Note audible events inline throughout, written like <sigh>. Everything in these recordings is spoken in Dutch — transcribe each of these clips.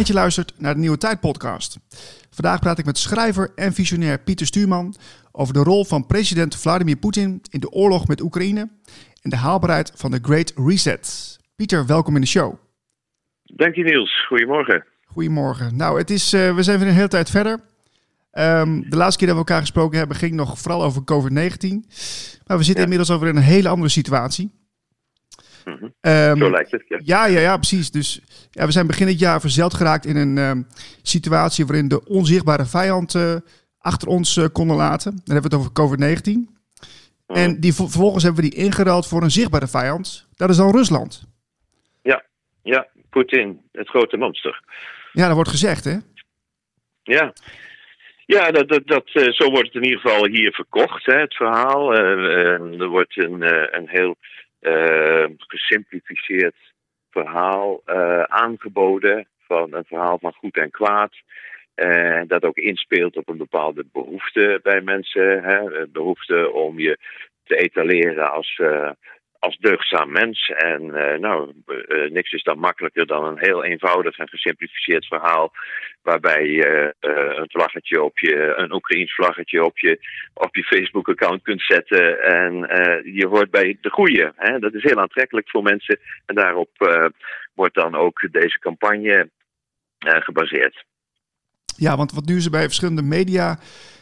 Dat je luistert naar de Nieuwe Tijd podcast. Vandaag praat ik met schrijver en visionair Pieter Stuurman over de rol van president Vladimir Poetin in de oorlog met Oekraïne en de haalbaarheid van de Great Reset. Pieter, welkom in de show. Dank je Niels, goedemorgen. Goedemorgen. Nou, het is, uh, we zijn weer een hele tijd verder. Um, de laatste keer dat we Mm -hmm. um, Zo lijkt het. Ja, ja, ja, ja precies. Dus ja, we zijn begin dit jaar verzeld geraakt in een um, situatie waarin de onzichtbare vijand uh, achter ons uh, konden laten. Dan hebben we het over COVID-19. Mm -hmm. En die, vervolgens hebben we die ingeruild voor een zichtbare vijand. Dat is dan Rusland. Ja, ja, Poetin, het grote monster. Ja, dat wordt gezegd, hè? Ja. Ja, dat, dat, dat, uh, zo wordt het in ieder geval hier verkocht, hè, het verhaal. Uh, er wordt een, een heel gesimplificeerd verhaal aangeboden van een verhaal van goed en kwaad. dat ook inspeelt op een bepaalde behoefte bij mensen. Hè, behoefte om je te etaleren als als deugdzaam mens. En uh, nou, uh, niks is dan makkelijker dan een heel eenvoudig en gesimplificeerd verhaal. Waarbij je uh, een vlaggetje op je, een Oekraïns vlaggetje op je, op je Facebook-account kunt zetten. En je hoort bij de goeie. Hè? Dat is heel aantrekkelijk voor mensen. En daarop wordt dan ook deze campagne gebaseerd. Ja, want wat nu er bij verschillende media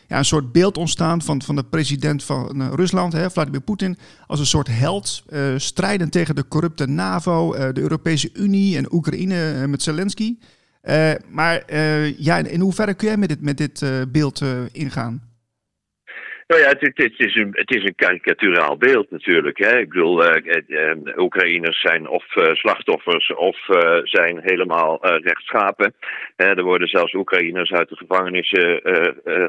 ja, een soort beeld ontstaan van, van de president van uh, Rusland, hè, Vladimir Poetin, als een soort held, uh, strijdend tegen de corrupte NAVO, uh, de Europese Unie en Oekraïne met Zelensky. maar ja, in, in hoeverre kun jij met dit, met dit beeld ingaan? Nou ja, het, het, het, is een, het karikaturaal beeld natuurlijk. Hè. Ik bedoel, uh, uh, Oekraïners zijn of uh, slachtoffers of zijn helemaal rechtschapen. er worden zelfs Oekraïners uit de gevangenissen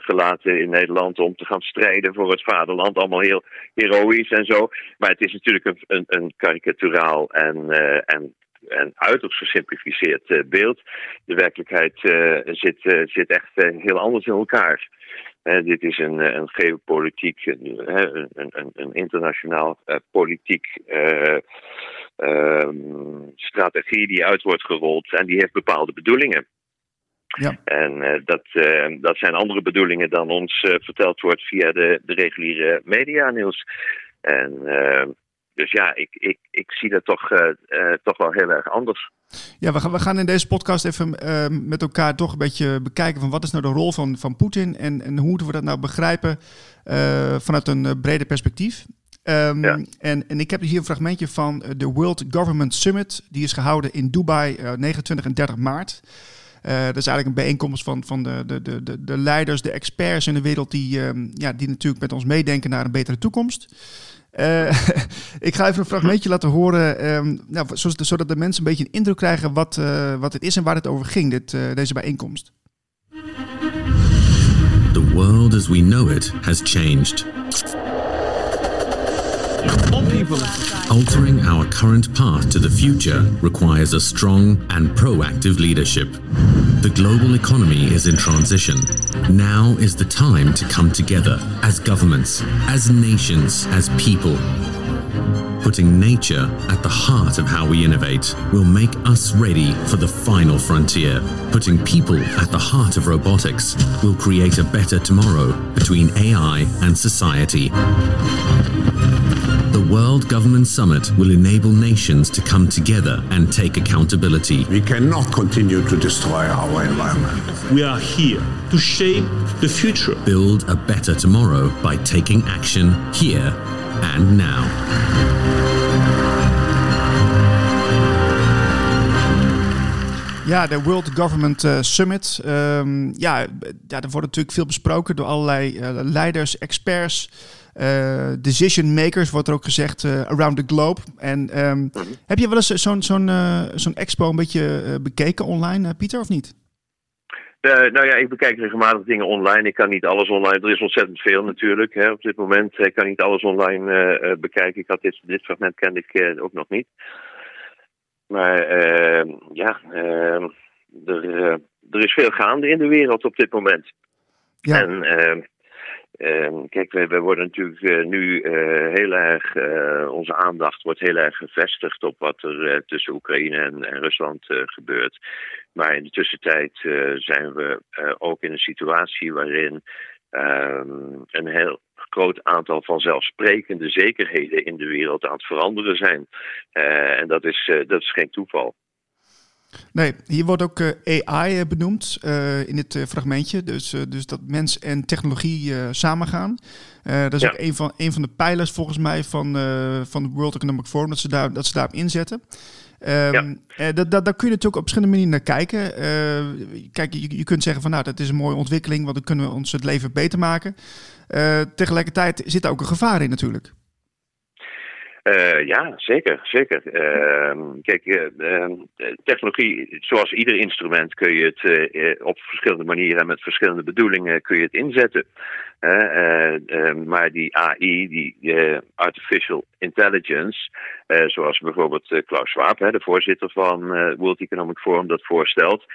gelaten in Nederland om te gaan strijden voor het vaderland. Allemaal heel heroïs en zo. Maar het is natuurlijk een, een, een karikaturaal en, en en uiterst gesimplificeerd beeld. De werkelijkheid zit, zit echt heel anders in elkaar. Dit is een, een geopolitiek, een, een, een internationaal politiek ehm, strategie die uit wordt gerold en die heeft bepaalde bedoelingen. Ja. En dat, dat zijn andere bedoelingen dan ons verteld wordt via de, de reguliere media, Niels. En dus ja, ik, ik, ik zie dat toch, uh, uh, toch wel heel erg anders. Ja, we gaan, we gaan in deze podcast even uh, met elkaar toch een beetje bekijken van wat is nou de rol van, van Poetin en, en hoe moeten we dat nou begrijpen vanuit een breder perspectief. Um, ja. en, en ik heb hier een fragmentje van de World Government Summit. Die is gehouden in Dubai 29 en 30 maart. Uh, dat is eigenlijk een bijeenkomst van, van de, de, de, de leiders, de experts in de wereld die, um, ja, die natuurlijk met ons meedenken naar een betere toekomst. Uh, <laughs> ik ga even een fragmentje laten horen, um, nou, zodat, de mensen een beetje een indruk krijgen wat, uh, wat het is en waar het over ging, dit, uh, deze bijeenkomst. The world as we know it has changed. Altering our current path to the future requires a strong and proactive leadership. The global economy is in transition. Now is the time to come together as governments, as nations, as people. Putting nature at the heart of how we innovate will make us ready for the final frontier. Putting people at the heart of robotics will create a better tomorrow between AI and society. The World Government Summit will enable nations to come together and take accountability. We cannot continue to destroy our environment. We are here to shape the future. Build a better tomorrow by taking action here and now. Ja, de World Government uh, Summit. Um, ja, ja, er wordt natuurlijk veel besproken door allerlei uh, leiders, experts, uh, decision makers, wordt er ook gezegd, around the globe. En um, heb je wel eens zo'n zo'n zo'n expo een beetje bekeken online, Pieter, of niet? Uh, nou ja, ik bekijk regelmatig dingen online. Ik kan niet alles online. Er is ontzettend veel natuurlijk hè, op dit moment. Ik kan niet alles online uh, bekijken. Ik had dit, dit fragment kende ik uh, ook nog niet. Maar ja, er, er is veel gaande in de wereld op dit moment. Ja. En kijk, we, worden natuurlijk eh, nu heel erg, onze aandacht wordt heel erg gevestigd op wat er tussen Oekraïne en, en Rusland gebeurt. Maar in de tussentijd zijn we ook in een situatie waarin ehm, een heel groot aantal vanzelfsprekende zekerheden in de wereld aan het veranderen zijn. en dat is, dat is geen toeval. Nee, hier wordt ook eh, AI eh, benoemd uh, in dit fragmentje. Dus, dus dat mens en technologie samengaan. dat is ook een van, een van de pijlers volgens mij van, van de World Economic Forum, dat ze, daar, dat ze daarop inzetten. Um, ja. dat, dat, daar kun je natuurlijk op verschillende manieren naar kijken. kijk, je, je kunt zeggen van nou, dat is een mooie ontwikkeling, want dan kunnen we ons het leven beter maken. tegelijkertijd zit er ook een gevaar in natuurlijk. Uh, ja, zeker, zeker. Uh, kijk, uh, technologie, zoals ieder instrument, kun je het op verschillende manieren en met verschillende bedoelingen kun je het inzetten. Maar die AI, die artificial intelligence, zoals bijvoorbeeld Klaus Schwab, de voorzitter van World Economic Forum, dat voorstelt,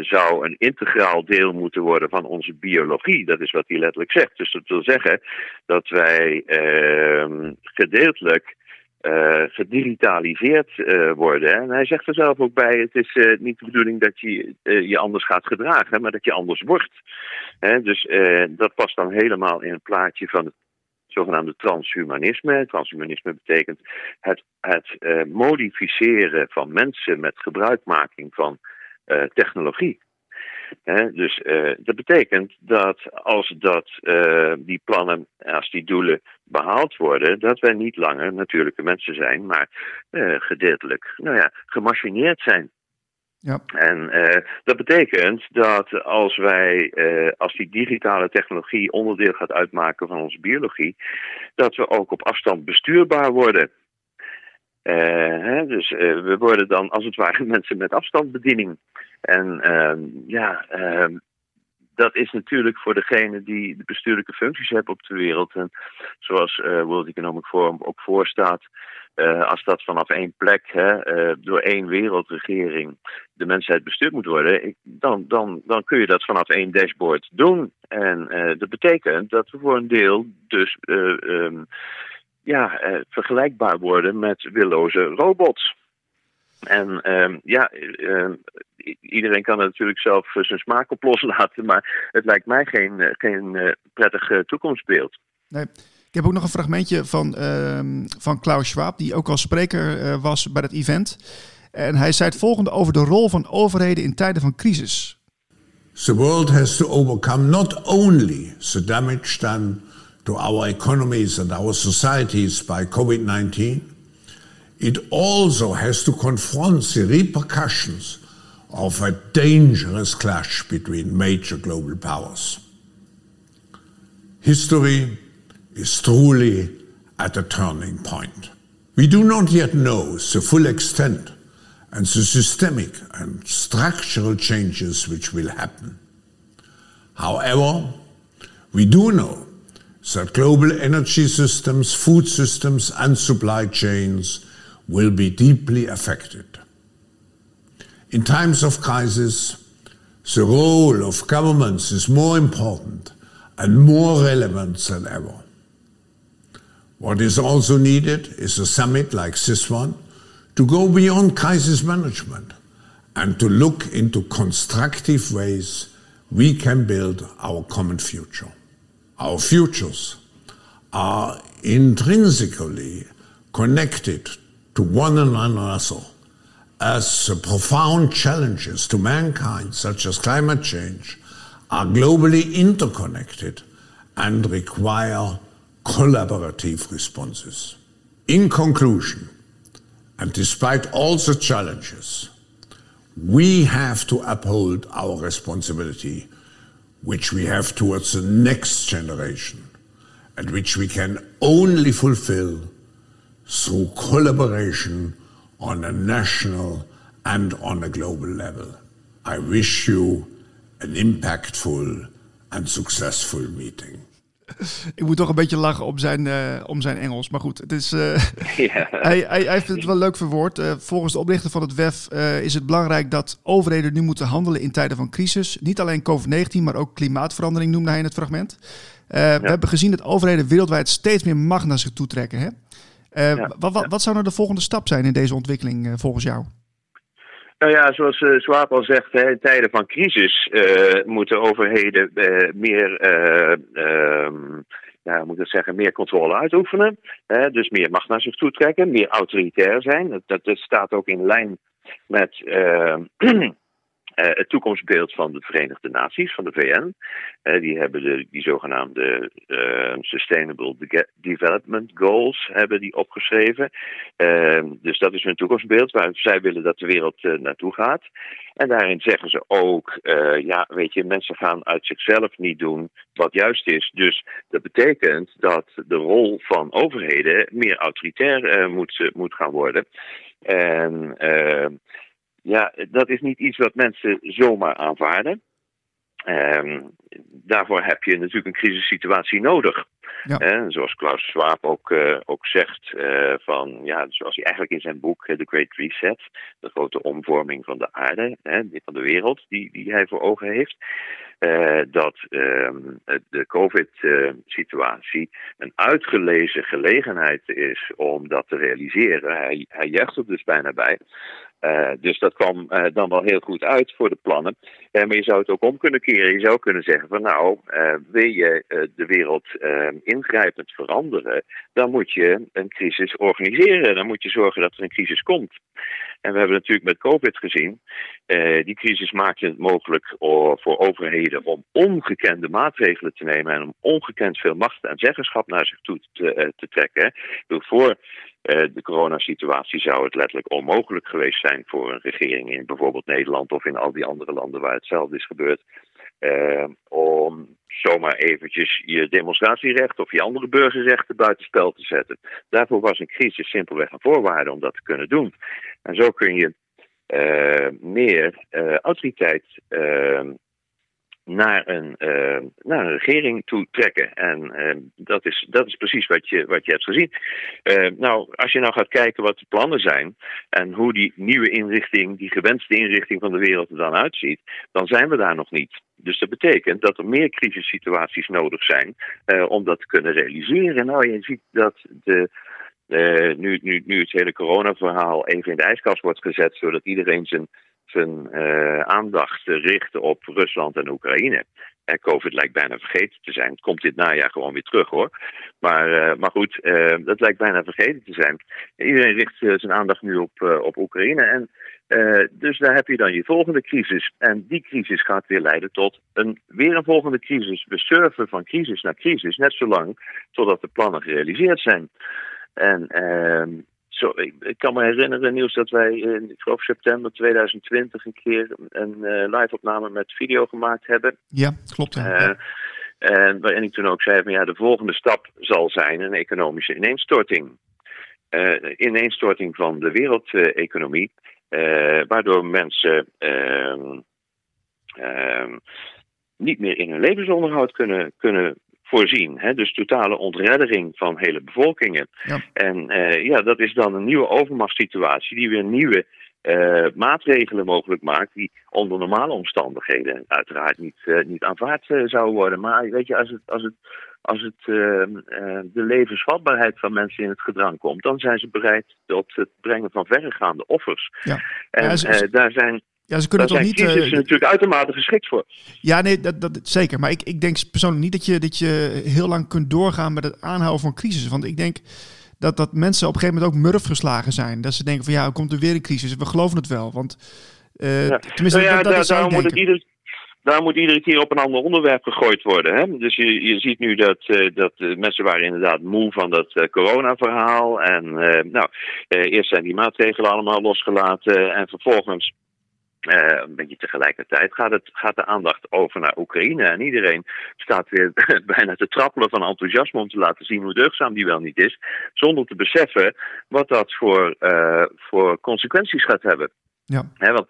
zou een integraal deel moeten worden van onze biologie. Dat is wat hij letterlijk zegt. Dus dat wil zeggen dat wij ehm, gedeeltelijk uh, gedigitaliseerd uh, worden. En hij zegt er zelf ook bij: het is uh, niet de bedoeling dat je je anders gaat gedragen, maar dat je anders wordt. Hè, dus dat past dan helemaal in het plaatje van het zogenaamde transhumanisme. Transhumanisme betekent het, het modificeren van mensen met gebruikmaking van technologie dus dat betekent dat als dat, die plannen, als die doelen behaald worden, dat wij niet langer natuurlijke mensen zijn, maar uh, gedeeltelijk nou ja, gemachineerd zijn. Ja. En dat betekent dat als wij, als die digitale technologie onderdeel gaat uitmaken van onze biologie, dat we ook op afstand bestuurbaar worden. Hè, dus we worden dan als het ware <laughs> mensen met afstandsbediening. En uh, ja, uh, dat is natuurlijk voor degene die de bestuurlijke functies hebben op de wereld. En zoals uh, World Economic Forum ook voorstaat. Uh, als dat vanaf één plek, hè, uh, door één wereldregering, de mensheid bestuurd moet worden, ik, dan, dan, dan kun je dat vanaf één dashboard doen. En dat betekent dat we voor een deel dus um, ja, vergelijkbaar worden met willoze robots. En uh, ja, uh, iedereen kan er natuurlijk zelf zijn smaak op loslaten, maar het lijkt mij geen, eh, geen uh, prettig toekomstbeeld. Nee. Ik heb ook nog een fragmentje van, ehm, van Klaus Schwab, die ook al spreker was bij dat event. En hij zei het volgende over de rol van overheden in tijden van crisis. The world has to overcome not only the damage done to our economies and our societies by COVID-19, it also has to confront the repercussions of a dangerous clash between major global powers. History is truly at a turning point. We do not yet know the full extent and the systemic and structural changes which will happen. However, we do know that global energy systems, food systems, and supply chains will be deeply affected. In times of crisis, the role of governments is more important and more relevant than ever. What is also needed is a summit like this one to go beyond crisis management and to look into constructive ways we can build our common future. Our futures are intrinsically connected to one another as profound challenges to mankind, such as climate change, are globally interconnected and require collaborative responses. In conclusion, and despite all the challenges, we have to uphold our responsibility, which we have towards the next generation, and which we can only fulfill through collaboration on a national and on a global level. I wish you an impactful and successful meeting. <laughs> Ik moet toch een beetje lachen om zijn, uh, om zijn Engels. Maar goed, het is, uh, <laughs> ja. <laughs> hij, hij, hij, heeft het wel leuk verwoord. Uh, volgens de oprichter van het WEF is het belangrijk dat overheden nu moeten handelen in tijden van crisis. Niet alleen COVID-19, maar ook klimaatverandering noemde hij in het fragment. Ja. We hebben gezien dat overheden wereldwijd steeds meer macht naar zich toe trekken. Ja. Wat, wat, wat, zou nou de volgende stap zijn in deze ontwikkeling volgens jou? Nou ja, zoals uh, Swaap al zegt, hè, in tijden van crisis uh, moeten overheden uh, meer, um, ja, moet ik zeggen, meer controle uitoefenen. Hè, dus meer macht naar zich toe trekken, meer autoritair zijn. Dat, dat staat ook in lijn met <clears throat> Uh, het toekomstbeeld van de Verenigde Naties, van de VN. Uh, die hebben de, die zogenaamde uh, Sustainable De Development Goals hebben die opgeschreven. Dus dat is hun toekomstbeeld waar zij willen dat de wereld naartoe gaat. En daarin zeggen ze ook, ja, weet je, mensen gaan uit zichzelf niet doen wat juist is. Dus dat betekent dat de rol van overheden meer autoritair moet, moet gaan worden. En ja, dat is niet iets wat mensen zomaar aanvaarden. Um, daarvoor heb je natuurlijk een crisissituatie nodig. Ja. Zoals Klaus Schwab ook, uh, ook zegt, uh, van, ja, zoals hij eigenlijk in zijn boek The Great Reset, de grote omvorming van de aarde, van de wereld, die, die hij voor ogen heeft, dat um, de COVID-situatie een uitgelezen gelegenheid is om dat te realiseren. Hij, hij juicht er dus bijna bij. Uh, dus dat kwam uh, dan wel heel goed uit voor de plannen. Uh, maar je zou het ook om kunnen keren. Je zou kunnen zeggen van nou, wil je de wereld ingrijpend veranderen, dan moet je een crisis organiseren. Dan moet je zorgen dat er een crisis komt. En we hebben natuurlijk met COVID gezien, die crisis maakte het mogelijk voor overheden om ongekende maatregelen te nemen en om ongekend veel macht en zeggenschap naar zich toe te, te trekken. Voor de coronasituatie zou het letterlijk onmogelijk geweest zijn voor een regering in bijvoorbeeld Nederland of in al die andere landen waar hetzelfde is gebeurd. Uh, om zomaar eventjes je demonstratierecht of je andere burgerrechten buitenspel te zetten. Daarvoor was een crisis simpelweg een voorwaarde om dat te kunnen doen. En zo kun je uh, meer autoriteit naar een, uh, naar een regering toe trekken. En uh, dat, is, dat is precies wat je, wat je hebt gezien. Uh, nou, als je nou gaat kijken wat de plannen zijn en hoe die nieuwe inrichting, die gewenste inrichting van de wereld er dan uitziet, dan zijn we daar nog niet. Dus dat betekent dat er meer crisissituaties nodig zijn om dat te kunnen realiseren. Nou, je ziet dat de, nu, nu, nu het hele coronaverhaal even in de ijskast wordt gezet, zodat iedereen zijn zijn uh, aandacht richten op Rusland en Oekraïne. En COVID lijkt bijna vergeten te zijn. Komt dit najaar gewoon weer terug hoor. Maar, uh, maar goed, uh, dat lijkt bijna vergeten te zijn. Iedereen richt zijn aandacht nu op, op Oekraïne. En dus daar heb je dan je volgende crisis. En die crisis gaat weer leiden tot een, weer een volgende crisis. We surfen van crisis naar crisis, net zolang totdat de plannen gerealiseerd zijn. En ehm, zo, ik, ik, kan me herinneren, Niels, dat wij in ik geloof september 2020 een keer een uh, live-opname met video gemaakt hebben. Ja, klopt. Uh, en waarin ik toen ook zei van ja, de volgende stap zal zijn een economische ineenstorting. Uh, ineenstorting van de wereldeconomie, waardoor mensen ehm, ehm, niet meer in hun levensonderhoud kunnen, kunnen voorzien. Hè? Dus totale ontreddering van hele bevolkingen. Ja. En uh, ja, dat is dan een nieuwe overmachtssituatie die weer nieuwe uh, maatregelen mogelijk maakt die onder normale omstandigheden uiteraard niet, uh, niet aanvaard zouden worden. Maar weet je, als het, als het, als het de levensvatbaarheid van mensen in het gedrang komt, dan zijn ze bereid tot het brengen van verregaande offers. Ja. En ja, daar zijn ja, ze kunnen Daar toch niet. Daar zijn natuurlijk uitermate geschikt voor. Ja, nee, dat, dat zeker. Maar ik, ik denk persoonlijk niet dat je, dat je heel lang kunt doorgaan met het aanhouden van crisis. Want ik denk dat, dat mensen op een gegeven moment ook murf geslagen zijn. Dat ze denken van ja, er komt er weer een crisis. We geloven het wel. Want uh, ja. tenminste, nou ja, dat, dat daar, is daar moet ieder, daar moet iedere keer op een ander onderwerp gegooid worden. Hè? Dus je, je ziet nu dat, uh, dat uh, mensen waren inderdaad moe van dat uh, corona-verhaal. En nou, eerst zijn die maatregelen allemaal losgelaten. En vervolgens uh, een beetje tegelijkertijd gaat, het, gaat de aandacht over naar Oekraïne. En iedereen staat weer <laughs> bijna te trappelen van enthousiasme om te laten zien hoe deugzaam die wel niet is. Zonder te beseffen wat dat voor, uh, voor consequenties gaat hebben. Ja. want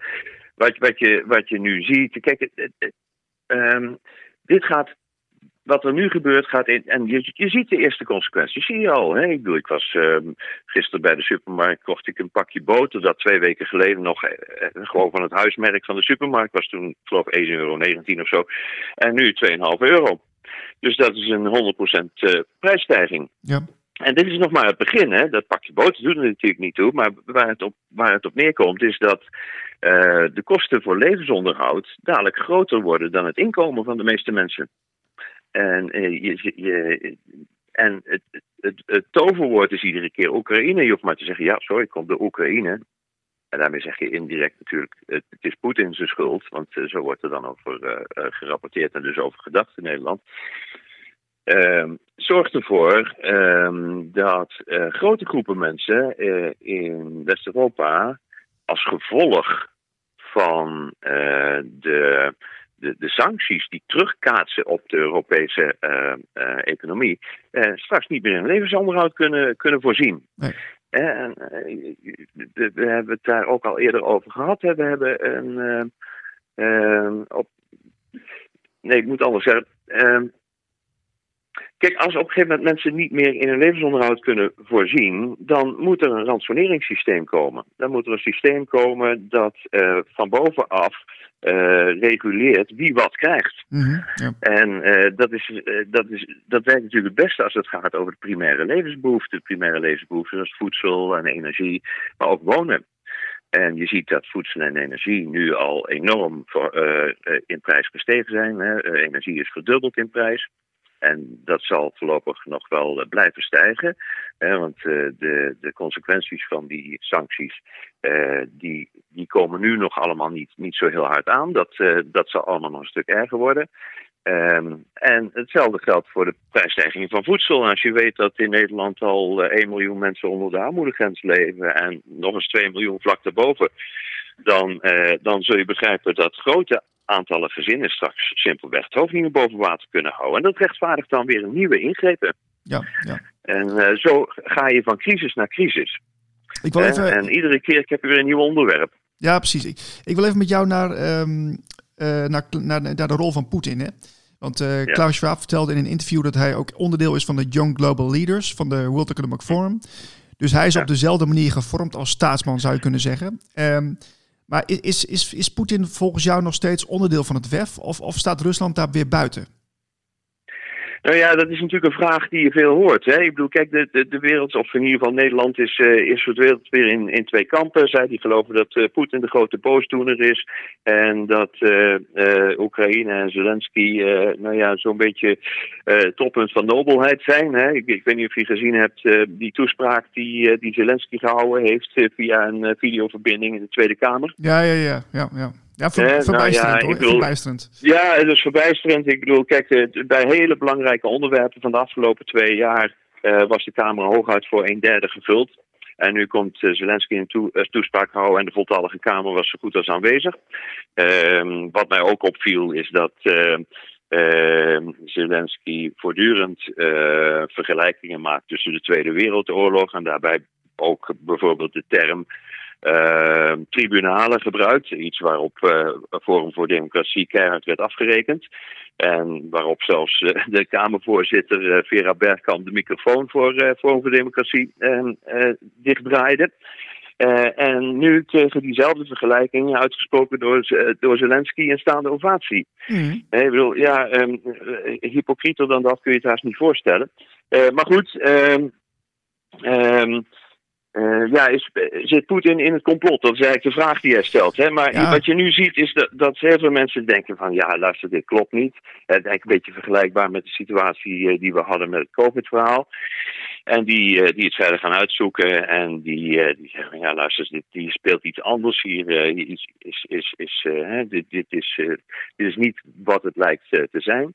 wat, wat, je, wat je nu ziet. Kijk, het, het, um, dit gaat wat er nu gebeurt gaat in. En je, je ziet de eerste consequenties, zie je al. Hè? Ik bedoel, ik was uh, gisteren bij de supermarkt, kocht ik een pakje boter. Dat twee weken geleden nog uh, gewoon van het huismerk van de supermarkt was. Toen, ik geloof 1,19 euro of zo. En nu 2,5 euro. Dus dat is een 100% prijsstijging. Ja. En dit is nog maar het begin, hè? Dat pakje boter doet er natuurlijk niet toe. Maar waar het op, waar het op neerkomt, is dat uh, de kosten voor levensonderhoud dadelijk groter worden dan het inkomen van de meeste mensen. En, uh, je, je, en het, het, toverwoord is iedere keer Oekraïne. Je hoeft maar te zeggen, ja, sorry, komt de Oekraïne. En daarmee zeg je indirect natuurlijk, het, is Poetin zijn schuld. Want uh, zo wordt er dan over gerapporteerd en dus over gedacht in Nederland. Uh, zorgt ervoor uh, dat grote groepen mensen in West-Europa als gevolg van de, de, de, sancties die terugkaatsen op de Europese economie, straks niet meer in levensonderhoud kunnen, kunnen voorzien. Nee. En, we hebben het daar ook al eerder over gehad. We hebben een. op, nee, ik moet anders zeggen. Kijk, als op een gegeven moment mensen niet meer in hun levensonderhoud kunnen voorzien, dan moet er een ransoneringssysteem komen. Dan moet er een systeem komen dat uh, van bovenaf uh, reguleert wie wat krijgt. Mm -hmm, ja. En uh, dat, is, dat, is, dat werkt natuurlijk het beste als het gaat over de primaire levensbehoeften. De primaire levensbehoeften zoals voedsel en energie, maar ook wonen. En je ziet dat voedsel en energie nu al enorm voor, in prijs gestegen zijn. Hè. energie is verdubbeld in prijs. En dat zal voorlopig nog wel uh, blijven stijgen. Hè, want uh, de, de consequenties van die sancties, uh, die, die komen nu nog allemaal niet, niet zo heel hard aan. Dat, dat zal allemaal nog een stuk erger worden. Um, en hetzelfde geldt voor de prijsstijging van voedsel. Als je weet dat in Nederland al 1 miljoen mensen onder de armoedegrens leven en nog eens 2 miljoen vlak daarboven, dan, dan zul je begrijpen dat grote aantallen gezinnen straks simpelweg het hoofd niet meer boven water kunnen houden. En dat rechtvaardigt dan weer een nieuwe ingrepen. Ja, ja. En uh, zo ga je van crisis naar crisis. Ik wil even... en, en iedere keer heb je weer een nieuw onderwerp. Ja, precies. Ik, ik wil even met jou naar, um, uh, naar, naar, naar, de rol van Poetin. Hè? Want uh, Klaus Schwab vertelde in een interview dat hij ook onderdeel is van de Young Global Leaders van de World Economic Forum. Dus hij is ja. op dezelfde manier gevormd als staatsman, zou je kunnen zeggen. Um, maar is, is, is Poetin volgens jou nog steeds onderdeel van het WEF of, of staat Rusland daar weer buiten? Nou ja, dat is natuurlijk een vraag die je veel hoort. Hè? Ik bedoel, kijk, de, de, de wereld, of in ieder geval Nederland, is, uh, is verdweeld weer in, in twee kampen. Zij die geloven dat uh, Poetin de grote boosdoener is. En dat uh, Oekraïne en Zelensky, nou ja, zo'n beetje het toppunt van nobelheid zijn. Hè? Ik, ik weet niet of je gezien hebt die toespraak die, die Zelensky gehouden heeft via een videoverbinding in de Tweede Kamer. Ja, ja, ja, ja, ja. Ja, ver, eh, verbijsterend nou ja, hoor. Bedoel, verbijsterend. Ja, het is verbijsterend. Ik bedoel, kijk, de, bij hele belangrijke onderwerpen van de afgelopen twee jaar uh, was de Kamer hooguit voor een derde gevuld. En nu komt uh, Zelensky een toe, uh, toespraak houden en de voltallige Kamer was zo goed als aanwezig. Uh, wat mij ook opviel is dat Zelensky voortdurend vergelijkingen maakt tussen de Tweede Wereldoorlog en daarbij ook bijvoorbeeld de term uh, tribunalen gebruikt. Iets waarop uh, Forum voor Democratie keihard werd afgerekend. En waarop zelfs uh, de Kamervoorzitter Vera Bergkamp de microfoon voor Forum voor Democratie dichtdraaide. en nu tegen diezelfde vergelijking uitgesproken door, door Zelensky een staande ovatie. Mm. ik bedoel, ja, um, hypocrieter dan dat kun je het haast niet voorstellen. maar goed, um, um, uh, ja, is, zit Poetin in het complot? Dat is eigenlijk de vraag die hij stelt. Hè? Maar Ja. wat je nu ziet is dat, dat heel veel mensen denken van... ja, luister, dit klopt niet. Het is eigenlijk een beetje vergelijkbaar met de situatie eh, die we hadden met het COVID-verhaal. En die, eh, die het verder gaan uitzoeken en die, eh, die zeggen... ja, luister, dit, die speelt iets anders hier. eh, is, is, is, is, eh, hè, dit, dit, is, eh, dit is niet wat het lijkt eh, te zijn.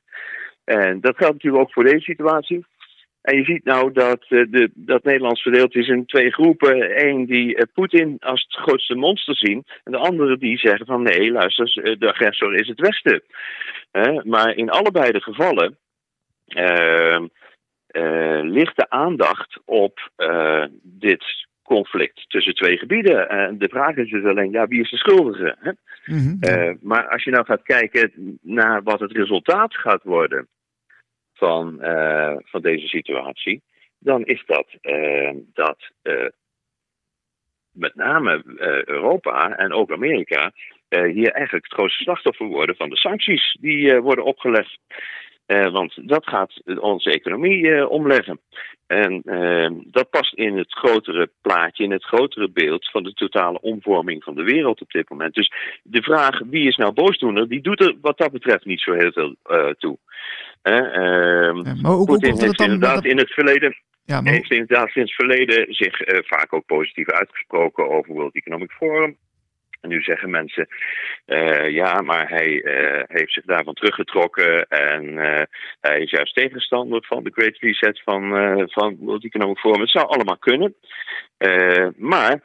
En dat geldt natuurlijk ook voor deze situatie. En je ziet nou dat, uh, de, dat Nederland verdeeld is in twee groepen. Eén die uh, Poetin als het grootste monster zien. En de andere die zeggen van nee, luister, uh, de agressor is het Westen. maar in allebei de gevallen ehm, ligt de aandacht op dit conflict tussen twee gebieden. En de vraag is dus alleen, ja, wie is de schuldige? Hè? Mhm. maar als je nou gaat kijken naar wat het resultaat gaat worden van, van deze situatie, dan is dat dat met name Europa en ook Amerika hier eigenlijk het grootste slachtoffer worden van de sancties die worden opgelegd. Uh, want dat gaat onze economie uh, omleggen. En uh, dat past in het grotere plaatje, in het grotere beeld van de totale omvorming van de wereld op dit moment. Dus de vraag wie is nou boosdoener, die doet er wat dat betreft niet zo heel veel toe. Ehm, maar hoe, hoe heeft dan inderdaad in het verleden. Ja, maar... heeft inderdaad sinds het verleden zich vaak ook positief uitgesproken over World Economic Forum. En nu zeggen mensen, uh, ja, maar hij uh, heeft zich daarvan teruggetrokken en uh, hij is juist tegenstander van de Great Reset van, van World Economic Forum. Het zou allemaal kunnen. maar,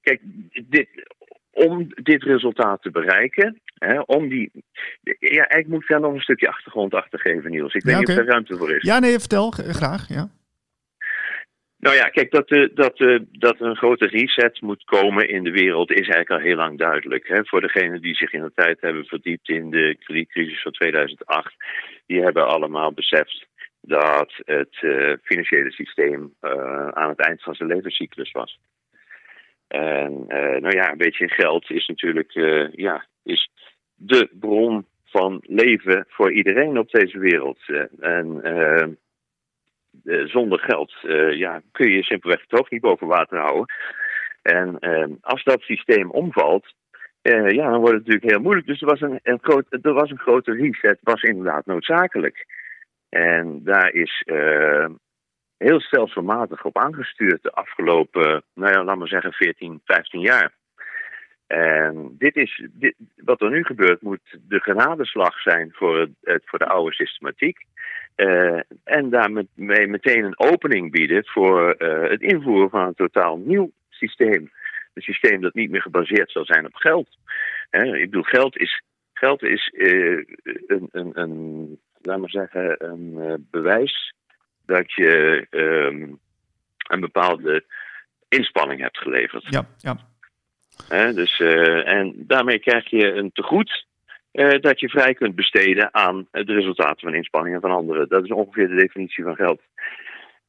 kijk, dit, om dit resultaat te bereiken, hè, om die. Ja, ik moet daar nog een stukje achtergrond achter geven, Niels. Ik weet ja, niet okay. of er ruimte voor is. Ja, nee, vertel graag. Ja. Nou ja, kijk, dat, uh, dat, uh, dat er een grote reset moet komen in de wereld is eigenlijk al heel lang duidelijk. Hè? Voor degenen die zich in de tijd hebben verdiept in de kredietcrisis van 2008, die hebben allemaal beseft dat het uh, financiële systeem aan het eind van zijn levenscyclus was. En nou ja, een beetje geld is natuurlijk ja, is de bron van leven voor iedereen op deze wereld. en zonder geld uh, ja, kun je simpelweg het hoofd niet boven water houden. En uh, als dat systeem omvalt, ja, dan wordt het natuurlijk heel moeilijk. Dus er was een, groot, er was een grote reset, was inderdaad noodzakelijk. En daar is heel stelselmatig op aangestuurd de afgelopen, nou ja, laat maar zeggen, 14, 15 jaar. En dit is, wat er nu gebeurt, moet de genadeslag zijn voor, het, voor de oude systematiek. Uh, en daarmee meteen een opening bieden voor uh, het invoeren van een totaal nieuw systeem. Een systeem dat niet meer gebaseerd zal zijn op geld. Hè, ik bedoel, geld is, geld is uh, een, een, een, laat maar zeggen, een bewijs dat je um, een bepaalde inspanning hebt geleverd. Ja, ja. Hè, dus, en daarmee krijg je een tegoed uh, dat je vrij kunt besteden aan de resultaten van inspanningen van anderen. Dat is ongeveer de definitie van geld.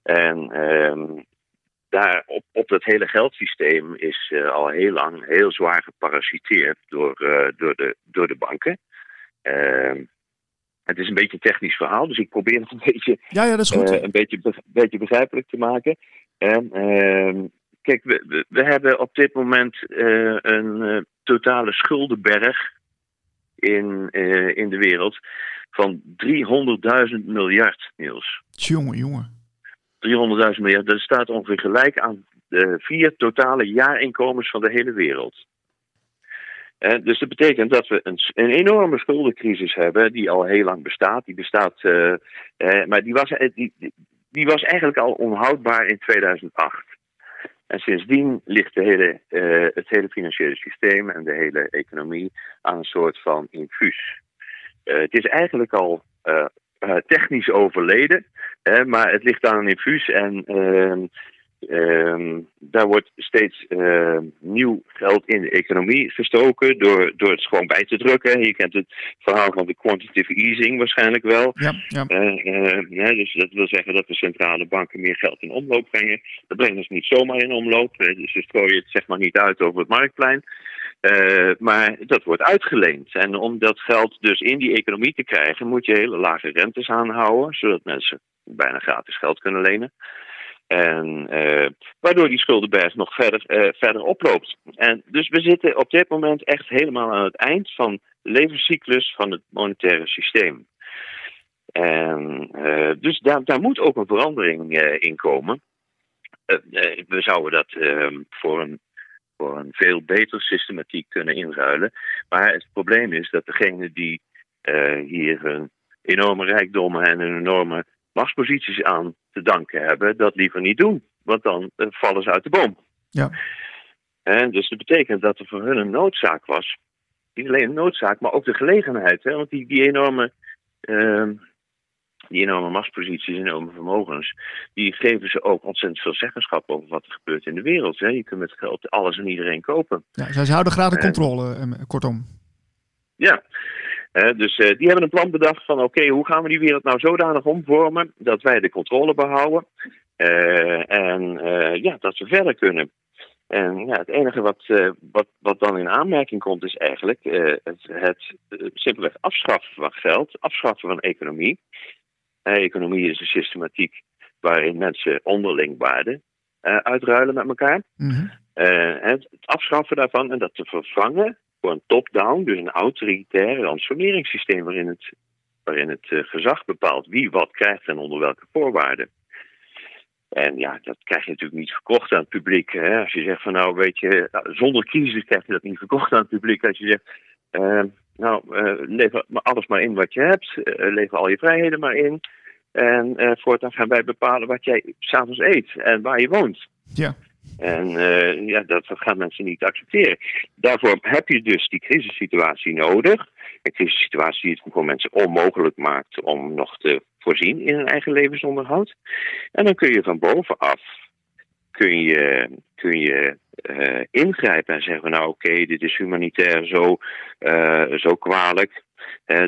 En uh, daar op, op dat hele geldsysteem is uh, al heel lang heel zwaar geparasiteerd door, door, de, door de banken. Ehm, het is een beetje een technisch verhaal, dus ik probeer het een beetje, ja, ja, dat is goed. een beetje, be beetje begrijpelijk te maken. En, ehm, kijk, we, we, we, hebben op dit moment een totale schuldenberg in, uh, in de wereld van 300.000 miljard, Niels. Jongen, jongen. 300.000 miljard, dat staat ongeveer gelijk aan de vier totale jaarinkomens van de hele wereld. Uh, dus dat betekent dat we een, een, enorme schuldencrisis hebben, die al heel lang bestaat. Die bestaat, uh, maar die was, die, die was eigenlijk al onhoudbaar in 2008. En sindsdien ligt hele, uh, het hele financiële systeem en de hele economie aan een soort van infuus. Uh, het is eigenlijk al uh, technisch overleden, hè, maar het ligt aan een infuus en ehm, daar wordt steeds uh, nieuw geld in de economie gestoken door, door het gewoon bij te drukken. Je kent het verhaal van de quantitative easing waarschijnlijk wel. Ja, ja. Uh, ja, dus dat wil zeggen dat de centrale banken meer geld in omloop brengen. Dat brengen ze niet zomaar in omloop. Dus ze strooien het zeg maar niet uit over het marktplein. maar dat wordt uitgeleend. En om dat geld dus in die economie te krijgen, moet je hele lage rentes aanhouden, zodat mensen bijna gratis geld kunnen lenen. En uh, waardoor die schuldenberg nog verder, uh, verder oploopt. En dus we zitten op dit moment echt helemaal aan het eind van de levenscyclus van het monetaire systeem. En uh, dus daar, daar moet ook een verandering in komen. we zouden dat ehm, voor een, voor een veel betere systematiek kunnen inruilen. Maar het probleem is dat degene die hier hun enorme rijkdommen en een enorme machtsposities aan te danken hebben, dat liever niet doen. Want dan vallen ze uit de boom. Ja. En dus dat betekent dat er voor hun een noodzaak was. Niet alleen een noodzaak, maar ook de gelegenheid. Hè? Want die, die enorme. Uh, die enorme machtsposities, enorme vermogens, die geven ze ook ontzettend veel zeggenschap over wat er gebeurt in de wereld. Hè? Je kunt met geld alles en iedereen kopen. Ja, zij houden graag de controle, uh, kortom. Ja, dus die hebben een plan bedacht van oké, hoe gaan we die wereld nou zodanig omvormen dat wij de controle behouden en ja, dat we verder kunnen. En ja, het enige wat, wat, wat dan in aanmerking komt is eigenlijk het, het simpelweg afschaffen van geld, afschaffen van economie. economie is een systematiek waarin mensen onderling waarden uitruilen met elkaar. Mm het afschaffen daarvan en dat te vervangen voor een top-down, dus een autoritair ransoneringssysteem waarin het, waarin het uh, gezag bepaalt wie wat krijgt en onder welke voorwaarden. En ja, dat krijg je natuurlijk niet verkocht aan het publiek. Hè? Als je zegt van nou, weet je, nou, zonder crisis krijg je dat niet verkocht aan het publiek. Als je zegt, uh, nou, uh, lever alles maar in wat je hebt, lever al je vrijheden maar in. En voortaan gaan wij bepalen wat jij s'avonds eet en waar je woont. Ja. En uh, ja, dat gaan mensen niet accepteren. Daarvoor heb je dus die crisissituatie nodig. Een crisissituatie die het voor mensen onmogelijk maakt om nog te voorzien in hun eigen levensonderhoud. En dan kun je van bovenaf kun je, kun je uh, ingrijpen en zeggen: Nou, oké, dit is humanitair zo, uh, zo kwalijk.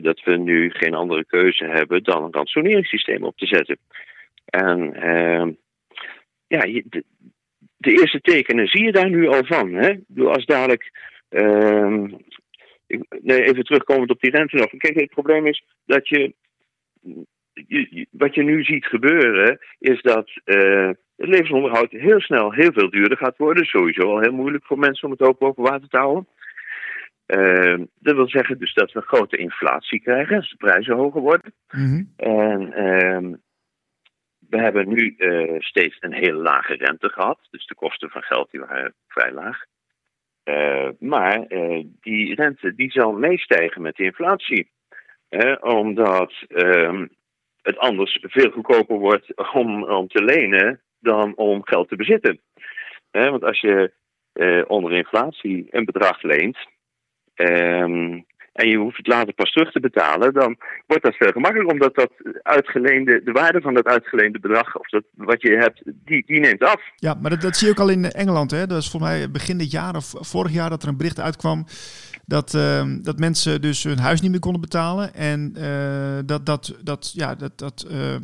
dat we nu geen andere keuze hebben dan een ransoneringssysteem op te zetten. En ja, de eerste tekenen zie je daar nu al van. Hè? als dadelijk. Uh, nee, even terugkomend op die rente nog. Kijk, het probleem is dat je, wat je nu ziet gebeuren, is dat uh, het levensonderhoud heel snel heel veel duurder gaat worden. Sowieso al heel moeilijk voor mensen om het ook boven water te houden. Uh, dat wil zeggen dus dat we grote inflatie krijgen als de prijzen hoger worden. Mm En ehm, we hebben nu uh, steeds een hele lage rente gehad. Dus de kosten van geld die waren vrij laag. Uh, maar uh, die rente die zal meestijgen met de inflatie. omdat ehm, het anders veel goedkoper wordt om, om te lenen dan om geld te bezitten. want als je onder inflatie een bedrag leent, ehm, en je hoeft het later pas terug te betalen, dan wordt dat veel gemakkelijker, omdat dat uitgeleende, de waarde van dat uitgeleende bedrag, of dat, wat je hebt, die, die neemt af. Ja, maar dat, dat zie je ook al in Engeland. Hè? Dat is voor mij begin dit jaar of vorig jaar dat er een bericht uitkwam dat, uh, dat mensen dus hun huis niet meer konden betalen. En uh, dat, dat, dat, ja, dat, dat uh,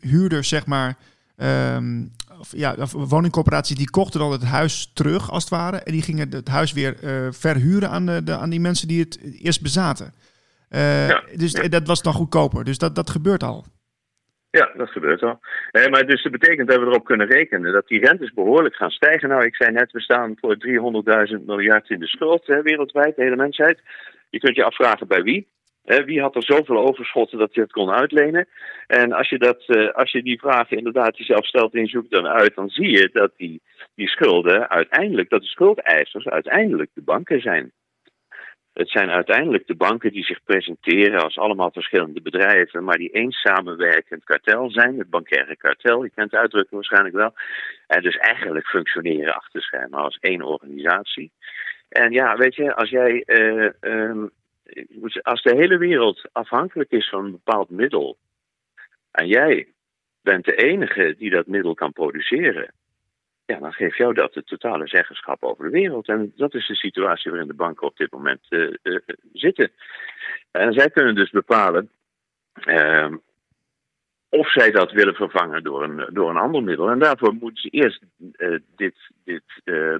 huurders, zeg maar, Um, of, ja, woningcorporaties die kochten dan het huis terug, als het ware. En die gingen het huis weer uh, verhuren aan, de, aan die mensen die het eerst bezaten. Uh, ja, dus ja. dat was dan goedkoper. Dus dat, dat gebeurt al. Ja, dat gebeurt al. Eh, maar dus dat betekent dat we erop kunnen rekenen dat die rentes behoorlijk gaan stijgen. Nou, ik zei net, we staan voor 300.000 miljard in de schuld hè, wereldwijd, de hele mensheid. Je kunt je afvragen bij wie wie had er zoveel overschotten dat hij het kon uitlenen? En als je, dat, uh, als je die vragen inderdaad jezelf stelt en je zoekt dan uit, dan zie je dat die, die schulden uiteindelijk, dat de schuldeisers uiteindelijk de banken zijn. Het zijn uiteindelijk de banken die zich presenteren als allemaal verschillende bedrijven, maar die één samenwerkend kartel zijn, het bankaire kartel. Je kent de uitdrukking waarschijnlijk wel. En dus eigenlijk functioneren achter schermen als één organisatie. En ja, weet je, als jij uh, um, als de hele wereld afhankelijk is van een bepaald middel en jij bent de enige die dat middel kan produceren, ja, dan geeft jou dat het totale zeggenschap over de wereld. En dat is de situatie waarin de banken op dit moment uh, uh, zitten. En zij kunnen dus bepalen uh, of zij dat willen vervangen door een, door een ander middel. En daarvoor moeten ze eerst dit, dit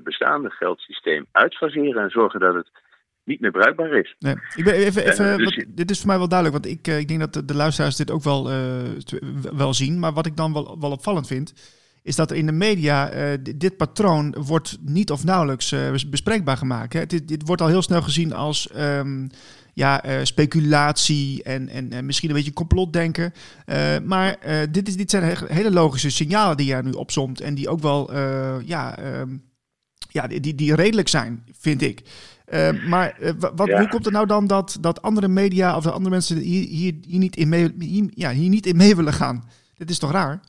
bestaande geldsysteem uitfaseren en zorgen dat het niet meer bruikbaar is. Nee. Ik ben even, even dus wat, dit is voor mij wel duidelijk, want ik, eh, ik denk dat de, de luisteraars dit ook wel, uh, wel zien. Maar wat ik dan wel, wel opvallend vind, is dat er in de media uh, dit patroon wordt niet of nauwelijks uh, bespreekbaar gemaakt. Hè. Dit, dit, wordt al heel snel gezien als um, ja, uh, speculatie en, en, en, misschien een beetje complotdenken. maar dit, is, dit zijn hele logische signalen die jij nu opzomt en die ook wel ja, um, ja, die, die redelijk zijn, vind ik. Uh, maar uh, wat, ja. hoe komt het nou dan dat, dat andere media of andere mensen hier, hier, hier, niet in mee, hier, ja, hier niet in mee willen gaan? Dit is toch raar?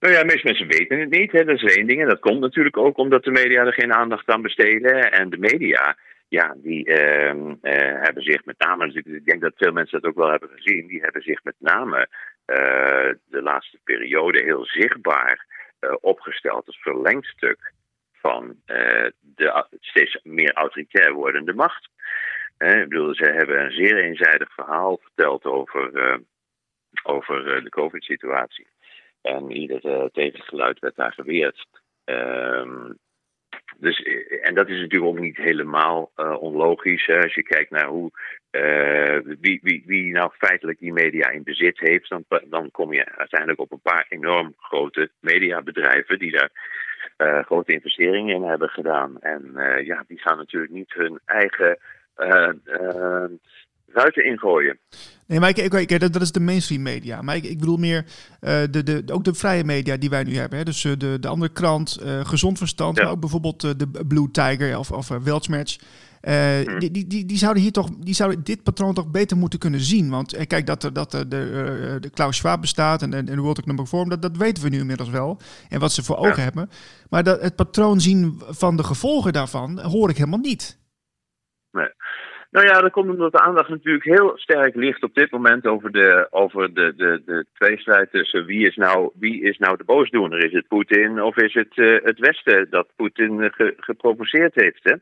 Nou ja, meeste mensen weten het niet. Hè. Dat is één ding. En dat komt natuurlijk ook omdat de media er geen aandacht aan besteden. En de media, ja, die uh, hebben zich met name, dus ik denk dat veel mensen dat ook wel hebben gezien, die hebben zich met name de laatste periode heel zichtbaar opgesteld als verlengstuk van uh, de steeds meer autoritair wordende macht. Hè? Ik bedoel, ze hebben een zeer eenzijdig verhaal verteld over, uh, over de COVID-situatie. En ieder tegengeluid werd daar geweerd. Ehm, dus, en dat is natuurlijk ook niet helemaal onlogisch. Hè? Als je kijkt naar hoe, wie, wie, wie nou feitelijk die media in bezit heeft, dan, dan kom je uiteindelijk op een paar enorm grote mediabedrijven die daar uh, grote investeringen in hebben gedaan. En uh, ja, die gaan natuurlijk niet hun eigen uh, ruiten ingooien. Nee, maar ik, ik, dat, dat is de mainstream media. Maar ik, ik bedoel meer de, de, ook de vrije media die wij nu hebben. Hè. Dus de, de andere krant, Gezond Verstand, ja. maar ook bijvoorbeeld de Blue Tiger of, of Weltschmerz. Uh, die, die, die, zouden hier toch, die zouden dit patroon toch beter moeten kunnen zien. Want uh, kijk, dat, dat uh, de, de Klaus Schwab bestaat en, en de World Economic Forum, dat, dat weten we nu inmiddels wel. En wat ze voor ogen hebben. Maar dat, het patroon zien van de gevolgen daarvan hoor ik helemaal niet. Nee. Nou ja, dat komt omdat de aandacht natuurlijk heel sterk ligt op dit moment over de, over de, de, de tweestrijd tussen wie is, nou, wie is nou de boosdoener. Is het Poetin of is het het Westen dat Poetin ge, geprovoceerd heeft? Hè?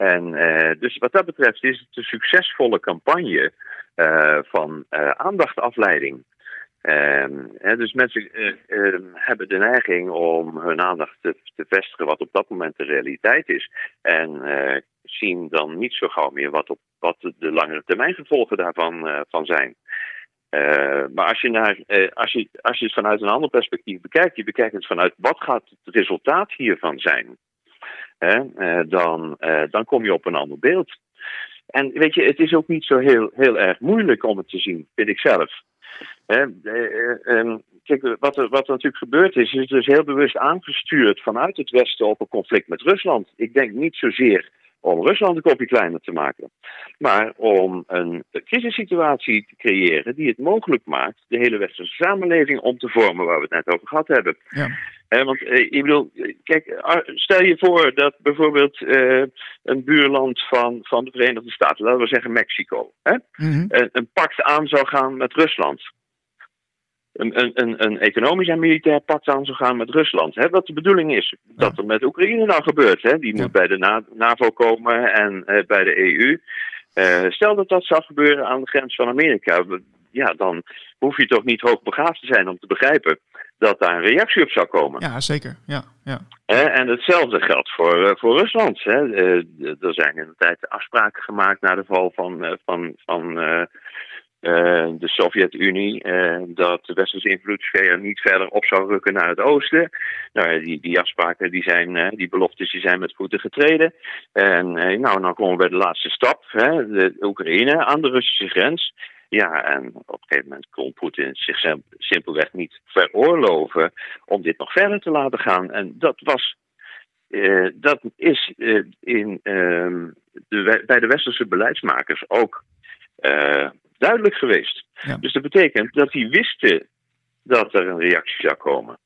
En uh, dus wat dat betreft is het een succesvolle campagne uh, van uh, aandachtafleiding. Hè, dus mensen hebben de neiging om hun aandacht te, te, vestigen wat op dat moment de realiteit is. En zien dan niet zo gauw meer wat, op, wat de langere termijn gevolgen daarvan van zijn. maar als je, naar, als, je, als je het vanuit een ander perspectief bekijkt, je bekijkt het vanuit wat gaat het resultaat hiervan zijn hè, eh, dan, eh, dan kom je op een ander beeld. En weet je, het is ook niet zo heel, heel erg moeilijk om het te zien, vind ik zelf. Eh, kijk, wat er, wat er natuurlijk gebeurd is, is dus heel bewust aangestuurd vanuit het Westen op een conflict met Rusland. Ik denk niet zozeer om Rusland een kopje kleiner te maken, maar om een crisissituatie te creëren die het mogelijk maakt de hele westerse samenleving om te vormen, waar we het net over gehad hebben. Ja want eh, ik bedoel, kijk, ah, stel je voor dat bijvoorbeeld uh, een buurland van, van de Verenigde Staten, laten we zeggen Mexico, hè, mm een, een pact aan zou gaan met Rusland. Een, een, een, een economisch en militair pact aan zou gaan met Rusland. Hè, wat de bedoeling is, dat er met Oekraïne nou gebeurt. Hè, die moet bij de NAVO komen en uh, bij de EU. Uh, stel dat dat zou gebeuren aan de grens van Amerika. Ja, dan hoef je toch niet hoogbegaafd te zijn om te begrijpen dat daar een reactie op zou komen. Ja, zeker. Ja, ja. en hetzelfde geldt voor, uh, voor Rusland. Hè. Uh, er zijn in de tijd afspraken gemaakt na de val van, uh, van, van de Sovjet-Unie. dat de westerse invloedssfeer niet verder op zou rukken naar het oosten. Nou, die, die afspraken, die, zijn, die beloftes, die zijn met voeten getreden. En nou, dan komen we bij de laatste stap. Hè, de Oekraïne aan de Russische grens. Ja, en op een gegeven moment kon Poetin zich simpelweg niet veroorloven om dit nog verder te laten gaan. En dat was. Uh, dat is uh, in, uh, de, bij de westerse beleidsmakers ook eh, duidelijk geweest. Ja. Dus dat betekent dat die wisten dat er een reactie zou komen.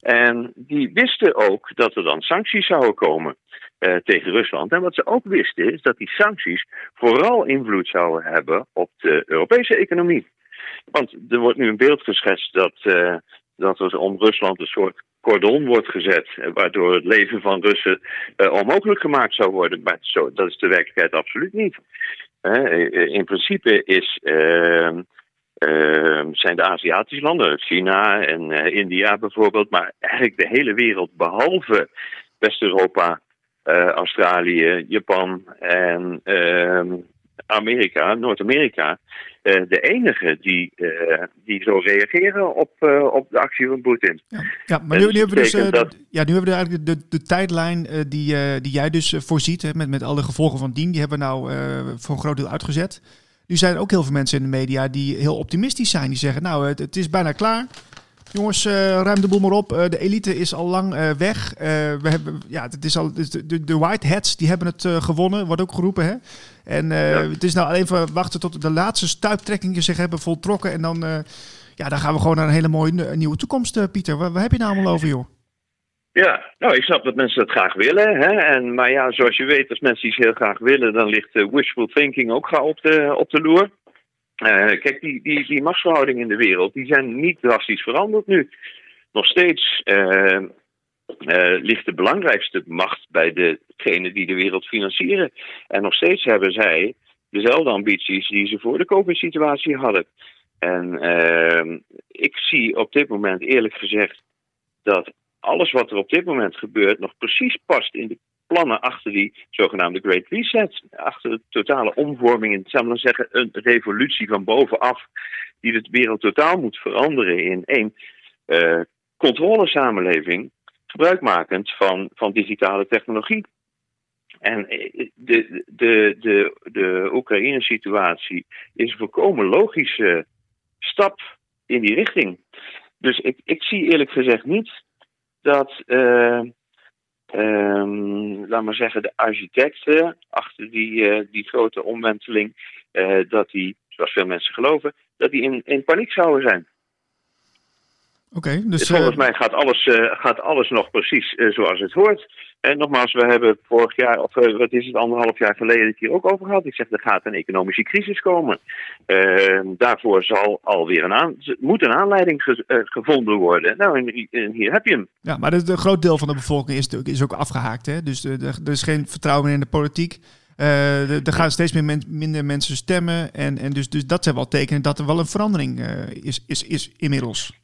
En die wisten ook dat er dan sancties zouden komen uh, tegen Rusland. En wat ze ook wisten is dat die sancties vooral invloed zouden hebben op de Europese economie. Want er wordt nu een beeld geschetst dat, uh, dat er om Rusland een soort cordon wordt gezet, waardoor het leven van Russen uh, onmogelijk gemaakt zou worden. Maar zo, dat is de werkelijkheid absoluut niet. in principe is ehm, uh, zijn de Aziatische landen, China en India bijvoorbeeld, maar eigenlijk de hele wereld behalve West-Europa, Australië, Japan en ehm, Amerika, Noord-Amerika, uh, de enige die, die zo reageren op, op de actie van Poetin. Ja, ja, maar nu, nu, hebben we dus, dat... ja, nu hebben we eigenlijk de, de tijdlijn die, die jij dus voorziet, hè, met, met alle gevolgen van dien, die hebben we nou voor een groot deel uitgezet. Nu zijn er ook heel veel mensen in de media die heel optimistisch zijn. Die zeggen, nou, het, het is bijna klaar. Jongens, uh, ruim de boel maar op. Uh, de elite is al lang uh, weg. we hebben, ja, het is al, de, de, de White Hats die hebben het gewonnen, wordt ook geroepen. Hè? En ja. het is nou alleen even wachten tot de laatste stuiptrekkingen zich hebben voltrokken. En dan, ja, dan gaan we gewoon naar een hele mooie nieuwe toekomst, Pieter. Waar, waar heb je nou allemaal over, joh? Ja, nou, ik snap dat mensen dat graag willen. Hè? En, maar ja, zoals je weet, als mensen iets heel graag willen, dan ligt wishful thinking ook gauw op de, op de loer. Uh, kijk, die, die, machtsverhoudingen in de wereld, die zijn niet drastisch veranderd nu. Nog steeds uh, ligt de belangrijkste macht bij degenen die de wereld financieren. En nog steeds hebben zij dezelfde ambities die ze voor de COVID-situatie hadden. En ehm, ik zie op dit moment eerlijk gezegd dat alles wat er op dit moment gebeurt nog precies past in de plannen achter die zogenaamde Great Reset. Achter de totale omvorming, in, zou maar zeggen, een revolutie van bovenaf, die de wereld totaal moet veranderen in één uh, controlesamenleving, gebruikmakend van, van digitale technologie. En eh, de, de, de, de Oekraïne-situatie is een volkomen logische stap in die richting. Dus ik, ik zie eerlijk gezegd niet dat, uh, um, laat maar zeggen, de architecten achter die, uh, die grote omwenteling, uh, dat die, zoals veel mensen geloven, dat die in, in paniek zouden zijn. Oké, dus... Volgens mij gaat alles, gaat alles nog precies zoals het hoort. En nogmaals, we hebben vorig jaar, of wat is het, anderhalf jaar geleden het hier ook over gehad. Ik zeg, er gaat een economische crisis komen. Uh, daarvoor zal alweer een, aan, moet een aanleiding ge, uh, gevonden worden. Nou, en, en, hier heb je hem. Ja, maar een groot deel van de bevolking is, is ook afgehaakt. Hè? Dus er is geen vertrouwen meer in de politiek. er gaan steeds meer men, minder mensen stemmen. En, en dus, dus dat zijn wel tekenen dat er wel een verandering is, is, is inmiddels.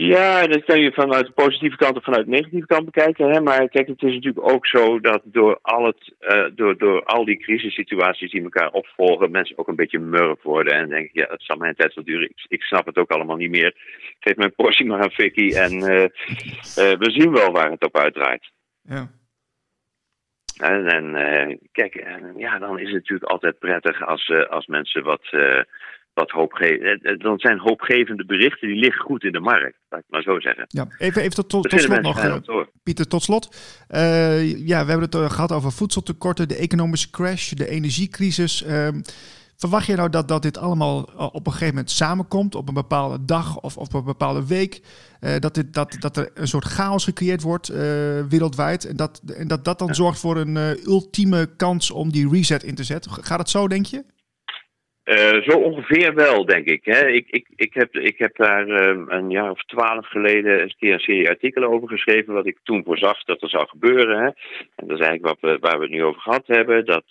Ja, dat kan je vanuit de positieve kant of vanuit de negatieve kant bekijken. Hè? Maar kijk, het is natuurlijk ook zo dat door al, het, uh, door, door al die crisissituaties die elkaar opvolgen, mensen ook een beetje murf worden. En denken, ja, het zal mijn tijd wel duren. Ik, ik, snap het ook allemaal niet meer. Geef mijn portie maar aan Vicky en uh, uh, <laughs> we zien wel waar het op uitdraait. Ja. En, en kijk, ja, dan is het natuurlijk altijd prettig als, als mensen wat wat hoopgevend. Eh, eh, dan zijn hoopgevende berichten die liggen goed in de markt, laat ik maar zo zeggen. Ja, even, even tot, tot, tot slot nog, uh, Pieter, tot slot. Uh, ja, we hebben het gehad over voedseltekorten, de economische crash, de energiecrisis. Uh, verwacht je nou dat, dat dit allemaal op een gegeven moment samenkomt, op een bepaalde dag of, of op een bepaalde week? dat, dit, dat, dat er een soort chaos gecreëerd wordt wereldwijd en dat, en dat dat dan zorgt voor een ultieme kans om die reset in te zetten? Gaat het zo, denk je? Uh, zo ongeveer wel, denk ik. Hè. Ik, ik, ik, heb, ik heb daar uh, een jaar of twaalf geleden een keer een serie artikelen over geschreven, wat ik toen voorzag dat er zou gebeuren. Hè. En dat is eigenlijk wat we, waar we het nu over gehad hebben. Dat,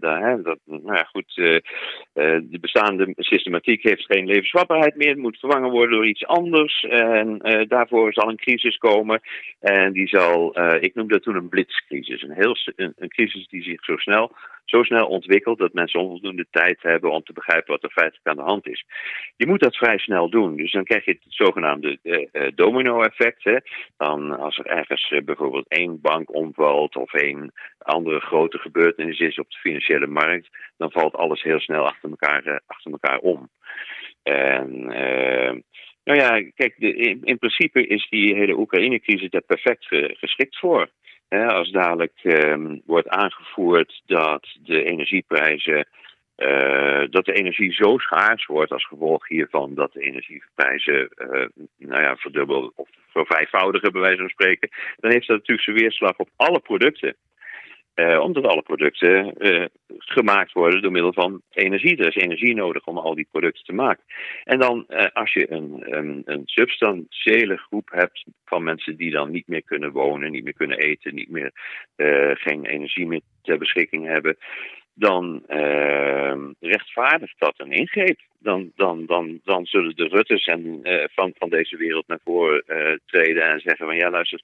dat, hè, dat nou ja, goed, de bestaande systematiek heeft geen levensvatbaarheid meer, moet vervangen worden door iets anders. En daarvoor zal een crisis komen. En die zal, ik noemde dat toen een blitzcrisis. Een, heel, een crisis die zich zo snel zo snel ontwikkeld dat mensen onvoldoende tijd hebben om te begrijpen wat er feitelijk aan de hand is. Je moet dat vrij snel doen. Dus dan krijg je het zogenaamde uh, domino-effect. Dan als er ergens uh, bijvoorbeeld één bank omvalt of één andere grote gebeurtenis is op de financiële markt, dan valt alles heel snel achter elkaar, achter elkaar om. En nou ja, kijk, de, in, in, principe is die hele Oekraïne-crisis daar perfect geschikt voor als dadelijk um, wordt aangevoerd dat de energieprijzen. Uh, dat de energie zo schaars wordt als gevolg hiervan dat de energieprijzen uh, nou ja, verdubbelen of vervijfvoudigen, bij wijze van spreken, dan heeft dat natuurlijk zijn weerslag op alle producten. Uh, omdat alle producten uh, gemaakt worden door middel van energie. Er is energie nodig om al die producten te maken. En dan uh, als je een, een, substantiële groep hebt van mensen die dan niet meer kunnen wonen, niet meer kunnen eten, niet meer geen energie meer ter beschikking hebben. Dan rechtvaardigt dat een ingreep. Dan, dan, dan, dan zullen de Ruttes en, van, van deze wereld naar voren treden en zeggen van ja luister,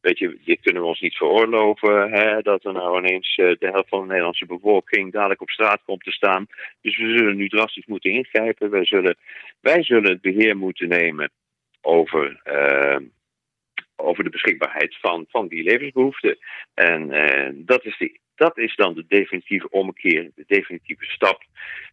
weet je, dit kunnen we ons niet veroorloven. Hè, dat er nou ineens uh, de helft van de Nederlandse bevolking dadelijk op straat komt te staan. Dus we zullen nu drastisch moeten ingrijpen. Wij zullen, wij zullen het beheer moeten nemen over, uh, over de beschikbaarheid van, van die levensbehoeften. En uh, dat is de dat is dan de definitieve ommekeer, de definitieve stap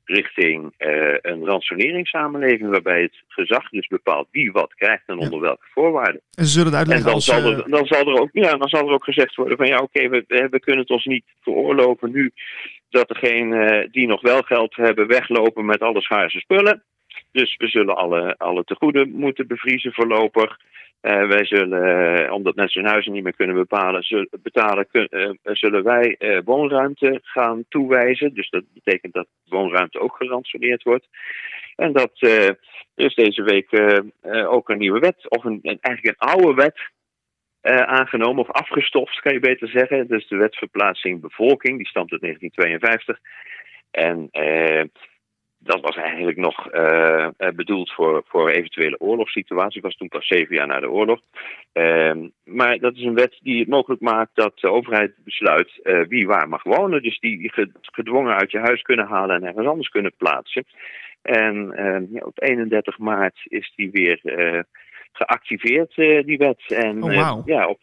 richting uh, een ransoneringssamenleving, waarbij het gezag dus bepaalt wie wat krijgt en onder welke voorwaarden. En ze zullen het uitleggen en dan als... Zal er, dan, zal er ook, ja, dan zal er ook gezegd worden van ja, oké, okay, we, we kunnen het ons niet veroorloven nu dat degenen uh, die nog wel geld hebben weglopen met alle schaarse spullen. Dus we zullen alle, alle tegoeden moeten bevriezen voorlopig. Uh, wij zullen, uh, omdat mensen hun huizen niet meer kunnen bepalen, betalen, uh, zullen wij woonruimte gaan toewijzen. Dus dat betekent dat woonruimte ook geransoneerd wordt. En dat is deze week ook een nieuwe wet, of een, een eigenlijk een oude wet aangenomen, of afgestoft kan je beter zeggen. Dus de wet verplaatsing bevolking, die stamt uit 1952. En dat was eigenlijk nog uh, bedoeld voor, voor eventuele oorlogssituaties. Ik was toen pas zeven jaar na de oorlog. Uh, maar dat is een wet die het mogelijk maakt dat de overheid besluit uh, wie waar mag wonen. Dus die gedwongen uit je huis kunnen halen en ergens anders kunnen plaatsen. En ja, op 31 maart is die weer geactiveerd, die wet. En oh, wow. ja, op,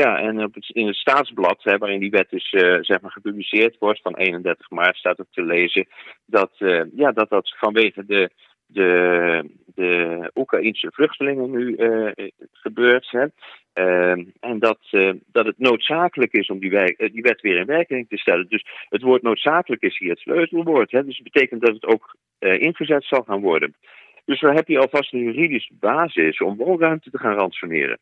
ja, en op het, in het staatsblad, hè, waarin die wet dus uh, zeg maar gepubliceerd wordt, van 31 maart staat ook te lezen dat uh, ja, dat, dat vanwege de, de, de Oekraïnse vluchtelingen nu uh, gebeurt. Ehm, en dat, dat het noodzakelijk is om die, die wet weer in werking te stellen. Dus het woord noodzakelijk is hier het sleutelwoord. Hè, dus het betekent dat het ook ingezet zal gaan worden. Dus dan heb je alvast een juridische basis om woonruimte te gaan ransoneren.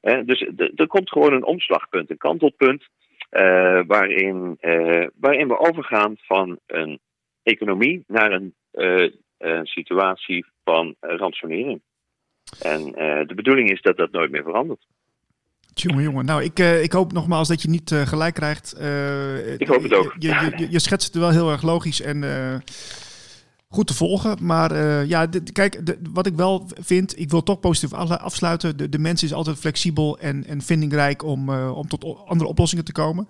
Eh, dus er komt gewoon een omslagpunt, een kantelpunt, uh, waarin, uh, waarin we overgaan van een economie naar een situatie van ransonering. En de bedoeling is dat dat nooit meer verandert. Jongen, jongen. Nou, ik, ik hoop nogmaals dat je niet gelijk krijgt. ik hoop het ook. Je, je, je, je schetst het wel heel erg logisch en goed te volgen. Maar uh, ja, kijk, de, wat ik wel vind, ik wil toch positief afsluiten. De, de mens is altijd flexibel en, en vindingrijk om, uh, om tot andere oplossingen te komen.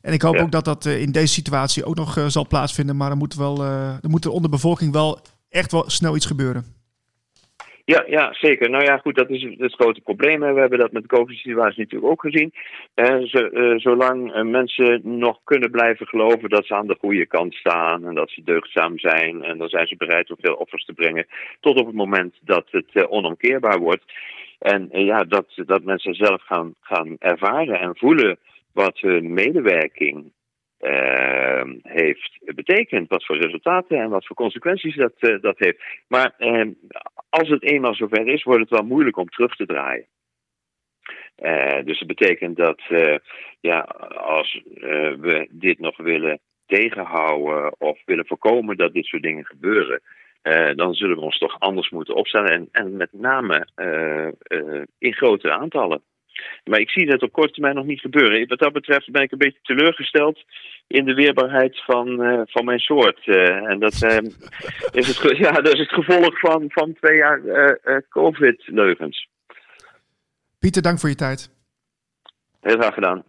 En ik hoop ook dat dat uh, in deze situatie ook nog zal plaatsvinden. Maar er moet, wel, er moet er onder bevolking wel echt wel snel iets gebeuren. Ja, ja, zeker. Nou ja, goed, dat is het grote probleem. We hebben dat met de COVID-situatie natuurlijk ook gezien. uh, zolang uh, mensen nog kunnen blijven geloven dat ze aan de goede kant staan en dat ze deugdzaam zijn, en dan zijn ze bereid om veel offers te brengen, tot op het moment dat het uh, onomkeerbaar wordt. En ja, dat, dat mensen zelf gaan, gaan ervaren en voelen wat hun medewerking uh, heeft betekend. Wat voor resultaten en wat voor consequenties dat, uh, dat heeft. Maar uh, als het eenmaal zover is, wordt het wel moeilijk om terug te draaien. Uh, dus het betekent dat ja, als we dit nog willen tegenhouden of willen voorkomen dat dit soort dingen gebeuren, dan zullen we ons toch anders moeten opstellen. En, en met name in grotere aantallen. Maar ik zie dat op korte termijn nog niet gebeuren. Wat dat betreft ben ik een beetje teleurgesteld in de weerbaarheid van, uh, van mijn soort. Uh, en dat, uh, is het, <laughs> ja, dat is het gevolg van, van twee jaar COVID-leugens. Pieter, dank voor je tijd. Heel graag gedaan.